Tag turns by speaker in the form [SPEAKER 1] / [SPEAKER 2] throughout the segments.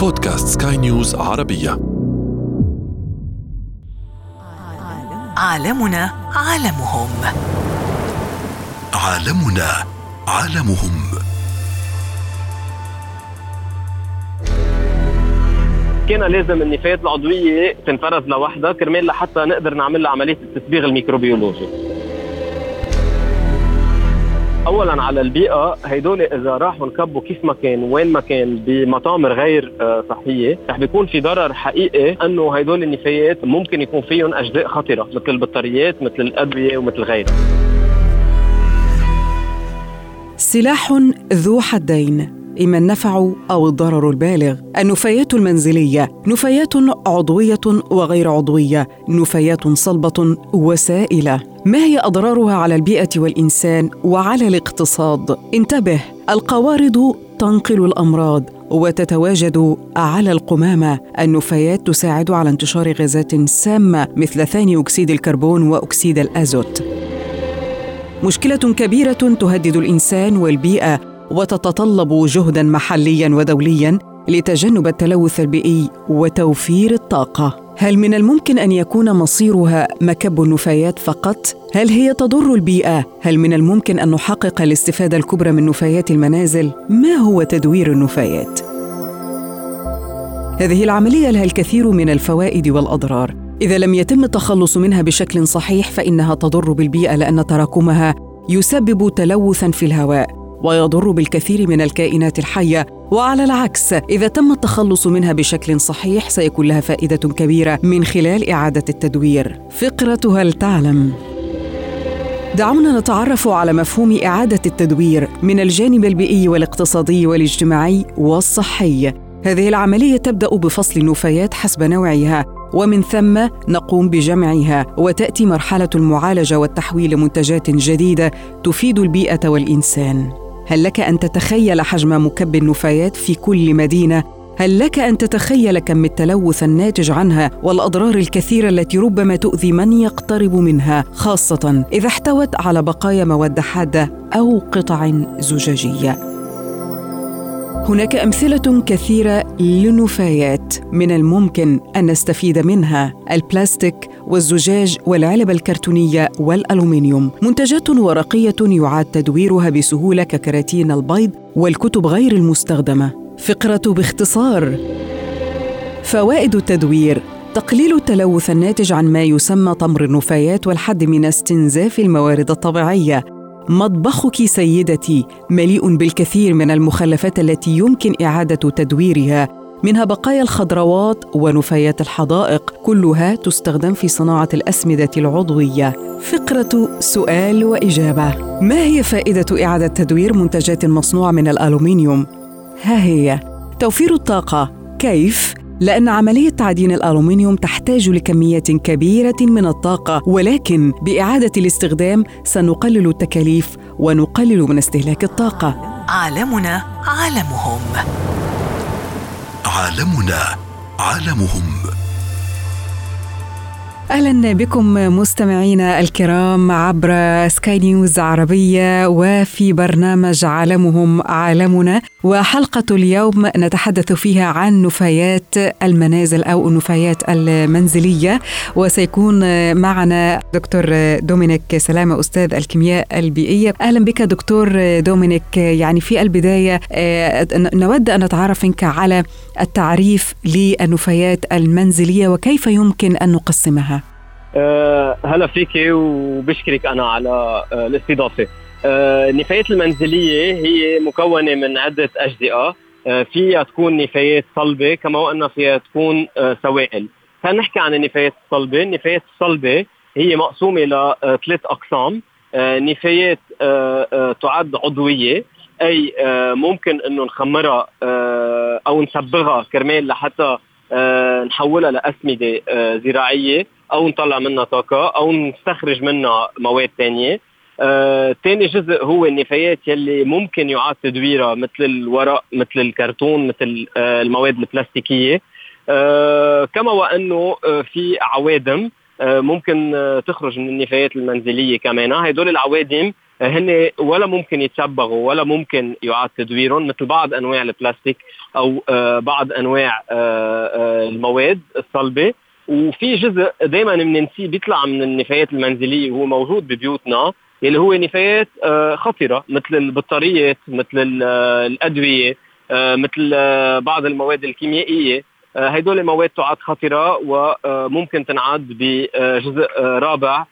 [SPEAKER 1] بودكاست سكاي نيوز عربية.
[SPEAKER 2] عالمنا عالمهم.
[SPEAKER 1] عالمنا عالمهم.
[SPEAKER 3] كان لازم النفايات العضوية تنفرز لوحدها كرمال لحتى نقدر نعمل لها عملية التسبيخ الميكروبيولوجي. اولا على البيئة هيدول إذا راحوا انكبوا كيف ما كان وين ما كان بمطامر غير آه، صحية رح بيكون في ضرر حقيقي إنه هيدول النفايات ممكن يكون فيهم أجزاء خطرة مثل البطاريات مثل الأدوية ومثل غيرها.
[SPEAKER 4] سلاح ذو حدين إما النفع أو الضرر البالغ. النفايات المنزلية نفايات عضوية وغير عضوية نفايات صلبة وسائلة. ما هي أضرارها على البيئة والإنسان وعلى الاقتصاد؟ انتبه القوارض تنقل الأمراض وتتواجد على القمامة. النفايات تساعد على انتشار غازات سامة مثل ثاني أكسيد الكربون وأكسيد الأزوت. مشكلة كبيرة تهدد الإنسان والبيئة وتتطلب جهدا محليا ودوليا لتجنب التلوث البيئي وتوفير الطاقة. هل من الممكن أن يكون مصيرها مكب النفايات فقط؟ هل هي تضر البيئة؟ هل من الممكن أن نحقق الاستفادة الكبرى من نفايات المنازل؟ ما هو تدوير النفايات؟ هذه العملية لها الكثير من الفوائد والأضرار. إذا لم يتم التخلص منها بشكل صحيح فإنها تضر بالبيئة لأن تراكمها يسبب تلوثا في الهواء ويضر بالكثير من الكائنات الحية وعلى العكس إذا تم التخلص منها بشكل صحيح سيكون لها فائدة كبيرة من خلال إعادة التدوير. فقرة هل تعلم؟ دعونا نتعرف على مفهوم إعادة التدوير من الجانب البيئي والاقتصادي والاجتماعي والصحي. هذه العملية تبدأ بفصل النفايات حسب نوعها ومن ثم نقوم بجمعها وتأتي مرحلة المعالجة والتحويل لمنتجات جديدة تفيد البيئة والإنسان. هل لك أن تتخيل حجم مكب النفايات في كل مدينة؟ هل لك أن تتخيل كم التلوث الناتج عنها والأضرار الكثيرة التي ربما تؤذي من يقترب منها خاصة إذا احتوت على بقايا مواد حادة أو قطع زجاجية؟ هناك أمثلة كثيرة لنفايات من الممكن أن نستفيد منها البلاستيك والزجاج والعلب الكرتونية والألومنيوم. منتجات ورقية يعاد تدويرها بسهولة ككراتين البيض والكتب غير المستخدمة. فقرة باختصار فوائد التدوير تقليل التلوث الناتج عن ما يسمى تمر النفايات والحد من استنزاف الموارد الطبيعية. مطبخك سيدتي مليء بالكثير من المخلفات التي يمكن إعادة تدويرها منها بقايا الخضروات ونفايات الحدائق كلها تستخدم في صناعة الأسمدة العضوية. فقرة سؤال وإجابة. ما هي فائدة إعادة تدوير منتجات مصنوعة من الألومنيوم؟ ها هي. توفير الطاقة. كيف؟ لأن عملية تعدين الألومنيوم تحتاج لكميات كبيرة من الطاقة ولكن بإعادة الاستخدام سنقلل التكاليف ونقلل من استهلاك الطاقة.
[SPEAKER 2] عالمنا عالمهم.
[SPEAKER 1] عالمنا عالمهم.
[SPEAKER 4] أهلا بكم مستمعينا الكرام عبر سكاي نيوز عربية وفي برنامج عالمهم عالمنا. وحلقة اليوم نتحدث فيها عن نفايات المنازل أو النفايات المنزلية. وسيكون معنا دكتور دومينيك سلامة أستاذ الكيمياء البيئية. أهلا بك دكتور دومينيك. يعني في البداية آه، نود أن نتعرف منك على التعريف للنفايات المنزلية وكيف يمكن أن نقسمها؟
[SPEAKER 3] هلا فيكي وبشكرك أنا على أه الاستضافة. النفايات المنزلية هي مكونة من عدة أجزاء. أه فيها تكون نفايات صلبة كما ان فيها تكون سوائل. خلينا نحكي عن النفايات الصلبة. النفايات الصلبة هي مقسومة لثلاث أقسام. نفايات تعد عضوية أي ممكن إنه نخمرها أو نصبغها كرمال لحتى نحولها لأسمدة زراعية. أو نطلع منها طاقة أو نستخرج منها مواد ثانية ثاني آه، جزء هو النفايات يلي ممكن يعاد تدويرها مثل الورق مثل الكرتون مثل آه المواد البلاستيكية. آه كما وأنه آه في عوادم آه ممكن آه تخرج من النفايات المنزلية كمان. هدول العوادم هن ولا ممكن يتشبغوا ولا ممكن يعاد تدويرهم مثل بعض أنواع البلاستيك أو بعض أنواع المواد الصلبة. وفي جزء دائما بننسيه بيطلع من النفايات المنزلية وهو موجود ببيوتنا اللي هو نفايات خطرة مثل البطاريات مثل الأدوية مثل بعض المواد الكيميائية. هدول مواد تعد خطرة وممكن تنعد بجزء رابع. آه،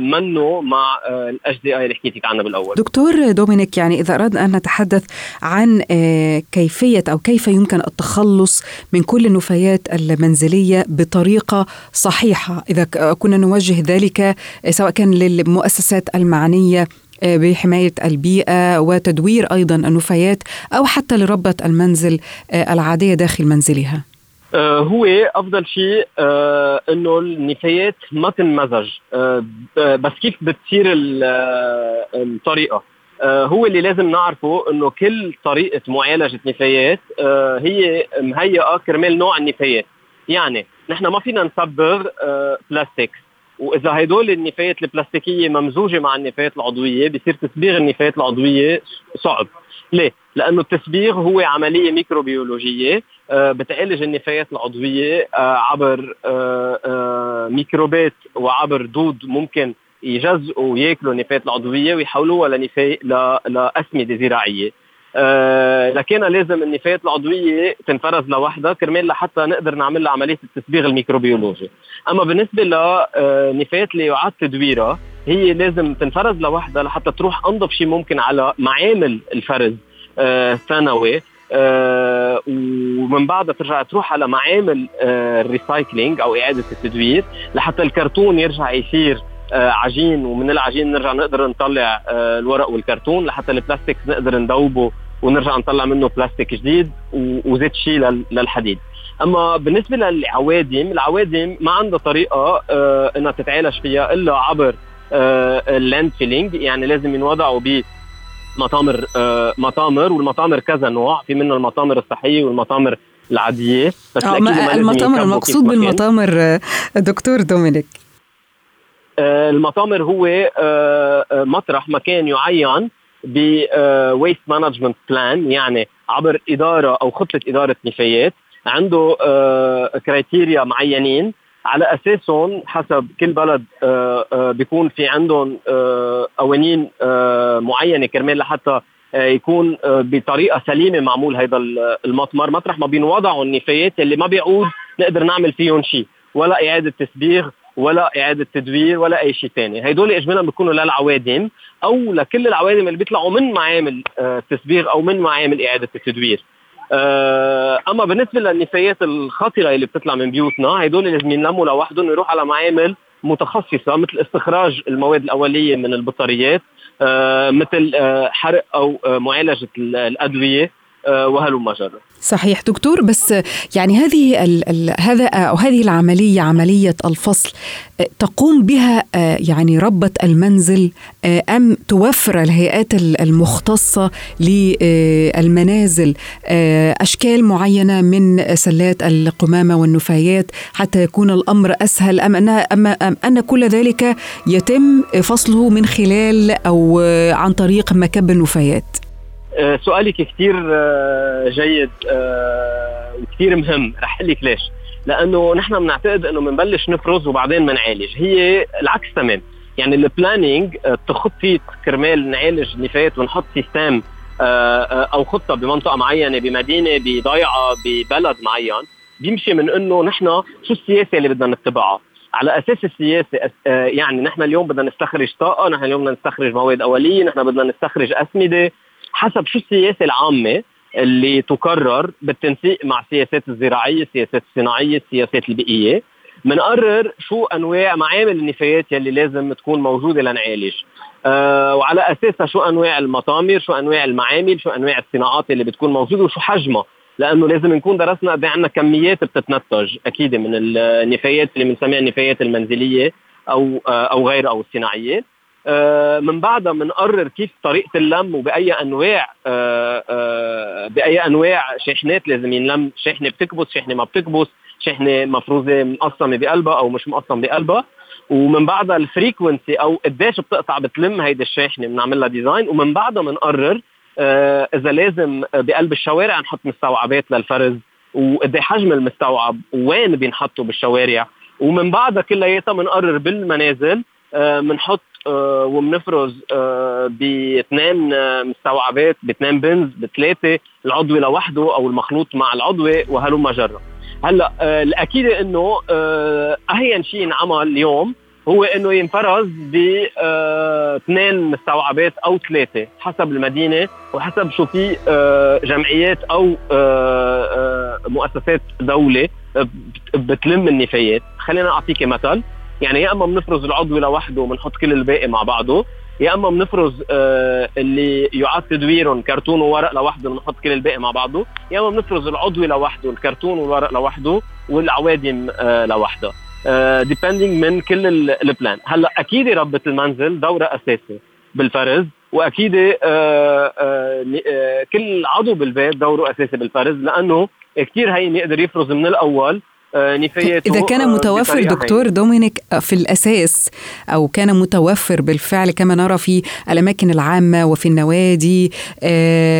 [SPEAKER 3] منه مع الاش دي اي اللي حكيتك عنها بالأول.
[SPEAKER 4] دكتور دومينيك يعني إذا اردنا أن نتحدث عن آه، كيفية أو كيف يمكن التخلص من كل النفايات المنزلية بطريقة صحيحة إذا كنا نوجه ذلك آه، سواء كان للمؤسسات المعنية بحماية البيئة وتدوير أيضا النفايات أو حتى لربة المنزل العادية داخل منزلها.
[SPEAKER 3] آه، هو أفضل شيء آه، إنه النفايات ما تنمزج. آه، بس كيف بتصير الطريقة؟ هو اللي لازم نعرفه إنه كل طريقة معالجة نفايات هي مهيئة كرمال نوع النفايات. يعني نحن ما فينا نصبغ بلاستيك. وإذا هدول النفايات البلاستيكية ممزوجة مع النفايات العضوية بصير تسبيغ النفايات العضوية صعب. ليه؟ لأنه التسبيغ هو عملية ميكروبيولوجية. آه، بتعالج النفايات العضوية آه، عبر آه، ميكروبات وعبر دود ممكن يجزئوا وياكلوا النفايات العضوية ويحولوها لنفاي لأسمدة زراعية. لكن لازم النفايات العضوية تنفرز لوحدها كرمال لحتى نقدر نعمل لها عملية التسبيخ الميكروبيولوجي. أما بالنسبة لنفايات اللي يعاد تدويرها هي لازم تنفرز لوحدها لحتى تروح أنظف شيء ممكن على معامل الفرز الثانوي آه ومن بعدها ترجع تروح على معامل آه ال recycling أو إعادة التدوير لحتى الكرتون يرجع يصير آه عجين ومن العجين نرجع نقدر نطلع آه الورق والكرتون لحتى البلاستيك نقدر ندوبه ونرجع نطلع منه بلاستيك جديد وذات الشيء للحديد. أما بالنسبة للعوادم العوادم ما عندها طريقة آه إنها تتعالج فيها إلا عبر آه ال landfilling يعني لازم ينوضعوا مطامر آه مطامر والمطامر كذا نوع. في منها المطامر الصحية والمطامر العادية.
[SPEAKER 4] بس آه المطامر المقصود بالمطامر آه، دكتور دومينيك.
[SPEAKER 3] آه المطامر هو مطرح مكان معين ب waste management plan يعني عبر إدارة أو خطة إدارة نفايات. عنده criteria معينين. على أساسهم حسب كل بلد آه، آه، بيكون في عندهم آه، قوانين معينة كرمال لحتى يكون بطريقة سليمة معمول هذا المطمر. مطرح ما بينوضعوا النفايات اللي ما بيعود نقدر نعمل فيهم شيء ولا إعادة تسبيغ ولا إعادة تدوير ولا أي شيء ثاني هدول اجمالا بيكونوا للعوادم أو لكل العوادم اللي بيطلعوا من معامل التسبيغ أو من معامل إعادة التدوير. أما بالنسبة للنفايات الخطرة اللي بتطلع من بيوتنا هدول لازم ينلموا لوحدهم ويروح على معامل متخصصة مثل استخراج المواد الأولية من البطاريات آه، مثل آه، حرق أو معالجة الأدوية. وهلم جرا
[SPEAKER 4] صحيح دكتور بس يعني هذه هذا أو هذه العملية عملية الفصل تقوم بها يعني ربة المنزل أم توفر الهيئات المختصة للمنازل أشكال معينة من سلات القمامة والنفايات حتى يكون الأمر أسهل أم أن أم أن كل ذلك يتم فصله من خلال أو عن طريق مكب النفايات؟
[SPEAKER 3] آه، سؤالك كثير آه، جيد آه، وكثير مهم. رح أقول لك ليش. لأنه نحن بنعتقد إنه بنبلش نفرز وبعدين بنعالج هي العكس تمام. يعني ال planning التخطيط كرمال نعالج نفايات ونحط system أو خطة بمنطقة معينة بمدينة بضيعة ببلد معين. بيمشي من إنه نحن شو السياسة اللي بدنا نتبعها. على أساس السياسة يعني نحن اليوم بدنا نستخرج طاقة نحن اليوم بدنا نستخرج مواد أولية نحن بدنا نستخرج أسمدة. حسب شو السياسة العامة اللي تقرر بالتنسيق مع السياسات الزراعية، السياسات الصناعية، السياسات البيئية، بنقرر شو أنواع معامل النفايات يلي لازم تكون موجودة لنعالج. أه وعلى أساسها شو أنواع المطامر، شو أنواع المعامل، شو أنواع الصناعات اللي بتكون موجودة وشو حجمها، لأنه لازم نكون درسنا قد عندنا كميات بتتنتج أكيد من النفايات اللي بنسميها النفايات المنزلية أو آه، أو غيرها أو الصناعية. آه، من بعدها بنقرر كيف طريقة اللم وبأي أنواع آه، آه، بأي أنواع شاحنات لازم ينلم. شاحنه بتكبس شاحنه ما بتكبس. شاحنه مفروزه مقسمه بقلبها أو مش مقسم بقلبها. ومن بعدها ال frequency أو قديش بتقطع بتلم هيدي الشاحنه بنعمل لها design ومن بعدها بنقرر إذا لازم بقلب الشوارع نحط مستوعبات للفرز. وقد حجم المستوعب؟ وين بينحطوا بالشوارع؟ ومن بعدها كلياتها بنقرر بالمنازل بنحط وبنفرز آه باثنين مستوعبات باثنين بنز بثلاثة العضوي لوحده أو المخلوط مع العضوي وهلم جرا هلأ آه الأكيد إنه آه أهين شيء انعمل اليوم هو إنه ينفرز باثنين آه مستوعبات أو ثلاثة حسب المدينة وحسب شو في آه جمعيات أو آه آه مؤسسات دولة بتلم النفايات. خلينا اعطيك مثل. يعني يا اما بنفرز العضوي لوحده وبنحط كل الباقي مع بعضه يا اما بنفرز آه اللي يعاد تدويرهم كرتون وورق لوحده بنحط كل الباقي مع بعضه يا اما بنفرز العضوي لوحده الكرتون والورق لوحده والعوادم آه لوحدها depending uh, من كل ال plan هلأ أكيد ربة المنزل دورها اساسي بالفرز وأكيد uh, uh, كل عضو بالبيت دوره أساسي بالفرز لأنه كثير هين يقدر يفرز من الأول
[SPEAKER 4] نفاياته إذا كان متوفر دكتور دومينيك في الأساس أو كان متوفر بالفعل كما نرى في الأماكن العامة وفي النوادي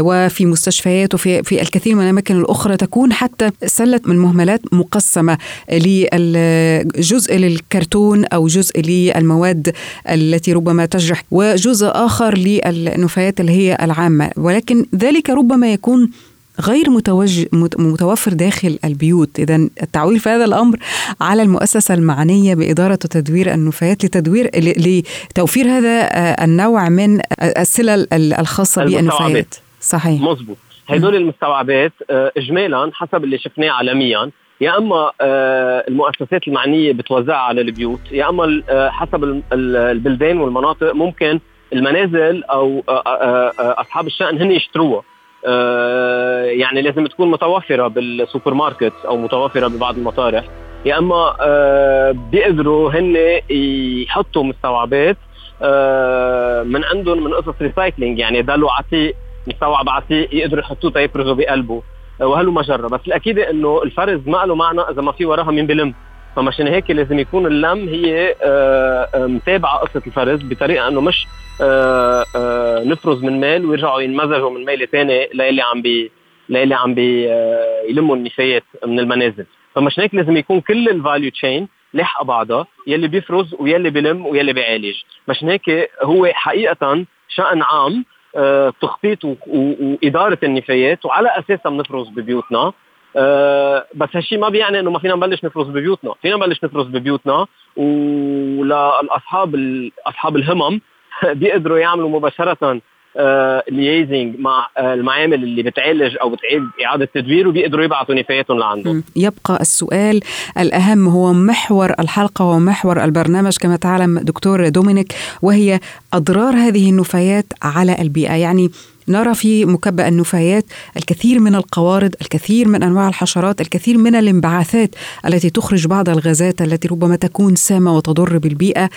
[SPEAKER 4] وفي مستشفيات وفي في الكثير من الأماكن الأخرى تكون حتى سلة من مهملات مقسمة لجزء للكرتون أو جزء للمواد التي ربما تجرح وجزء آخر للنفايات اللي هي العامة. ولكن ذلك ربما يكون غير متوج... متوفر داخل البيوت. إذا التعويل في هذا الأمر على المؤسسة المعنية بإدارة وتدوير النفايات لتدوير لتوفير هذا النوع من السلل الخاصة بالنفايات.
[SPEAKER 3] صحيح. مظبوط هدول المستوعبات إجمالا حسب اللي شفناه عالميا يا أما المؤسسات المعنية بتوزعها على البيوت يا أما حسب البلدان والمناطق ممكن المنازل أو أصحاب الشأن هن يشتروها. آه يعني لازم تكون متوفرة بالسوبر ماركت أو متوفرة ببعض المطارح. يا أما آه بيقدروا هن يحطوا مستوعبات آه من عندهم من قصص recycling يعني دلو عتيق مستوعب عتيق يقدروا يحطوه تيفرزوا بقلبه وهلو مجرة بس الأكيد إنه الفرز ما له معنى إذا ما في وراها مين بلم فمشان هيك لازم يكون اللم هي متابعة قصة الفرز بطريقة إنه مش آآ آآ نفرز من مال ويرجعوا ينمزجوا من ميل ثاني للي عم بي للي عم بي يلموا النفايات من المنازل. فمش هيك لازم يكون كل ال value chain لاحقه بعضها يلي بيفرز ويلي بيلم ويلي بيعالج. مش هيك هو حقيقة شأن عام تخطيط وإدارة النفايات وعلى أساسها بنفرز ببيوتنا. أه بس هالشيء ما بيعني انه ما فينا نبلش نفرز ببيوتنا، فينا نبلش نفرز ببيوتنا وللاصحاب اصحاب الهمم بيقدروا يعملوا مباشره liaising uh, مع المعامل اللي بتعالج أو بتعيد اعاده تدوير وبيقدروا يبعثوا نفاياتهم لعندهم.
[SPEAKER 4] يبقى السؤال الاهم هو محور الحلقة ومحور البرنامج كما تعلم دكتور دومينيك وهي اضرار هذه النفايات على البيئه، يعني نرى في مكبأ النفايات الكثير من القوارض الكثير من أنواع الحشرات الكثير من الانبعاثات التي تخرج بعض الغازات التي ربما تكون سامة وتضر بالبيئة.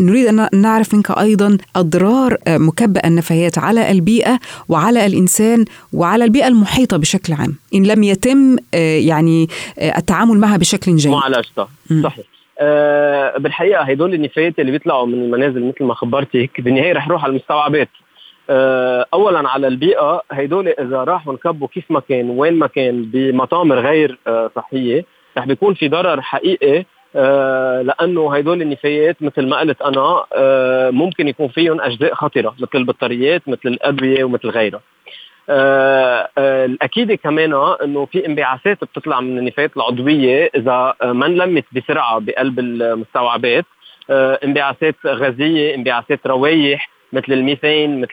[SPEAKER 4] نريد أن نعرف منك أيضا أضرار مكبأ النفايات على البيئة وعلى الإنسان وعلى البيئة المحيطة بشكل عام إن لم يتم يعني التعامل معها بشكل جيد.
[SPEAKER 3] معالجتها صحيح. أه بالحقيقة هدول النفايات اللي بيطلعوا من المنازل مثل ما خبرتك بالنهاية رح يروح على المستوعبات. اولا على البيئة هدول إذا راحوا انكبوا كيف ما كان وين ما كان بمطامر غير صحية رح بيكون في ضرر حقيقي لأنه هدول النفايات مثل ما قلت أنا ممكن يكون فيهم أجزاء خطرة مثل البطاريات مثل الأدوية ومثل غيرها الأكيد كمان إنه في انبعاثات بتطلع من النفايات العضوية إذا ما انلمت بسرعة بقلب المستوعبات انبعاثات غازية انبعاثات روايح مثل الميثين مثل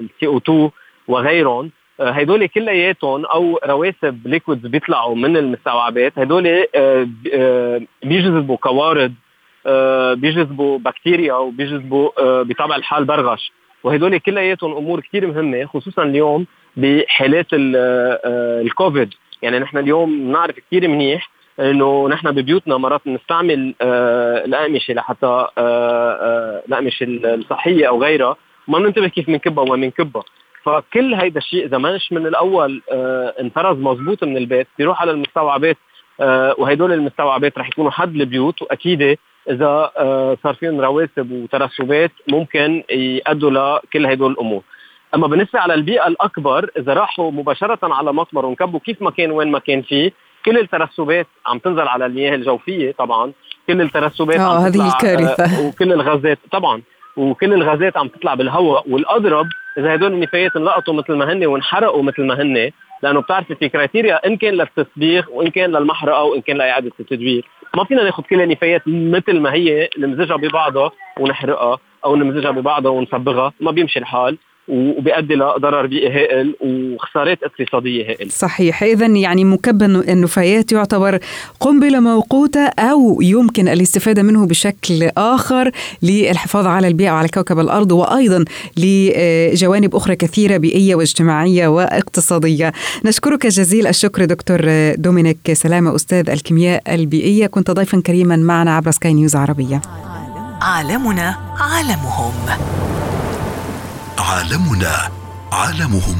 [SPEAKER 3] ال CO2 وغيرهم. هدول كلياتهم أو رواسب liquids بيطلعوا من المستوعبات. هدول بيجذبوا قوارض بيجذبوا بكتيريا وبيجذبوا بطبع الحال برغش. وهدول كلياتهم أمور كثير مهمة خصوصا اليوم بحالات الكوفيد يعني نحن اليوم بنعرف كثير منيح إنه نحن ببيوتنا مرات بنستعمل آه الأقمشة لحتى آه آه الأقمشة الصحية أو غيرها. ما بننتبه كيف بنكبها وما بنكبها. فكل هيدا الشيء إذا مش من الأول انفرز مزبوط من البيت بيروح على المستوعبات وهدول المستوعبات رح يكونوا حد البيوت. وأكيد إذا صار فيهم رواسب وترسبات ممكن يؤدوا لكل هدول الأمور. أما بالنسبة على البيئة الأكبر إذا راحوا مباشرة على مطمر ونكبوا كيف ما كان وين ما كان فيه كل الترسبات عم تنزل على المياه الجوفية طبعا. كل الترسبات
[SPEAKER 4] آه هذه الكارثة.
[SPEAKER 3] آه وكل الغازات طبعا. وكل الغازات عم تطلع بالهواء. والأضرب إذا هدول النفايات انلقطوا مثل ما هن وانحرقوا مثل ما هن لأنه بتعرفي في criteria إن كان للتسبيخ وإن كان للمحرقة وإن كان لإعادة التدوير ما فينا ناخذ كل النفايات مثل ما هي نمزجها ببعضها ونحرقها أو نمزجها ببعضها ونصبغها. ما بيمشي الحال. وبيؤدي لضرر بيئي هائل وخسارات اقتصادية هائلة.
[SPEAKER 4] صحيح، إذا يعني مكب النفايات يعتبر قنبله موقوتة أو يمكن الاستفادة منه بشكل آخر للحفاظ على البيئة وعلى كوكب الأرض وأيضا لجوانب أخرى كثيرة بيئية واجتماعية واقتصادية. نشكرك جزيل الشكر دكتور دومينيك سلامة أستاذ الكيمياء البيئية، كنت ضيفا كريما معنا عبر سكاي نيوز عربية.
[SPEAKER 2] عالمنا عالمهم.
[SPEAKER 1] عالمنا عالمهم.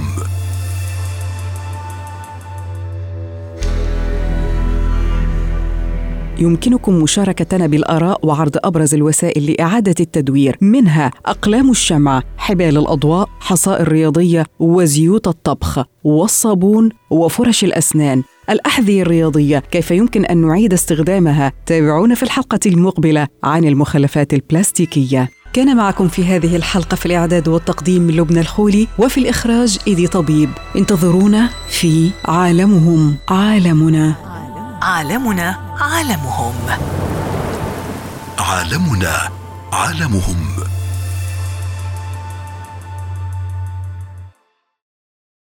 [SPEAKER 4] يمكنكم مشاركتنا بالآراء وعرض أبرز الوسائل لإعادة التدوير. منها أقلام الشمع، حبال الأضواء، حصائر رياضية وزيوت الطبخ والصابون وفرش الأسنان. الأحذية الرياضية كيف يمكن أن نعيد استخدامها؟ تابعونا في الحلقة المقبلة عن المخلفات البلاستيكية. كان معكم في هذه الحلقة في الإعداد والتقديم لبنى الخولي وفي الإخراج إيدي طبيب. انتظرونا في عالمهم عالمنا.
[SPEAKER 2] عالمنا عالمهم.
[SPEAKER 1] عالمنا عالمهم.